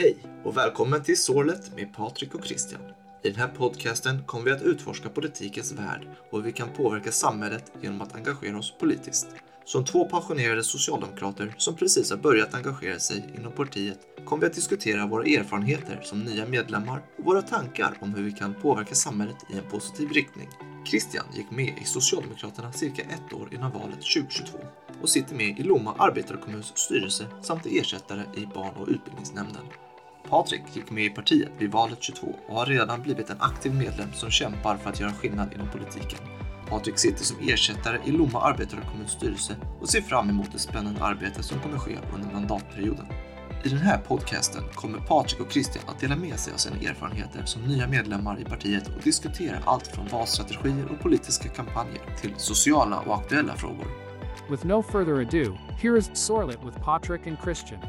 Hej och välkommen till Sorlet med Patrik och Christian. I den här podcasten kommer vi att utforska politikens värld och hur vi kan påverka samhället genom att engagera oss politiskt. Som två passionerade socialdemokrater som precis har börjat engagera sig inom partiet kommer vi att diskutera våra erfarenheter som nya medlemmar och våra tankar om hur vi kan påverka samhället i en positiv riktning. Christian gick med i Socialdemokraterna cirka ett år innan valet 2022 och sitter med i Lomma arbetarekommuns styrelse samt är ersättare i barn och utbildningsnämnden. Patrik gick med i partiet vid valet 22 och har redan blivit en aktiv medlem som kämpar för att göra skillnad inom politiken. Patrik sitter som ersättare i Lomma arbetarekommuns styrelse och ser fram emot det spännande arbete som kommer ske under mandatperioden. I den här podcasten kommer Patrik och Christian att dela med sig av sina erfarenheter som nya medlemmar i partiet och diskutera allt från valstrategier och politiska kampanjer till sociala och aktuella frågor. With no further ado, here is Sorlet with Patrick and Christian.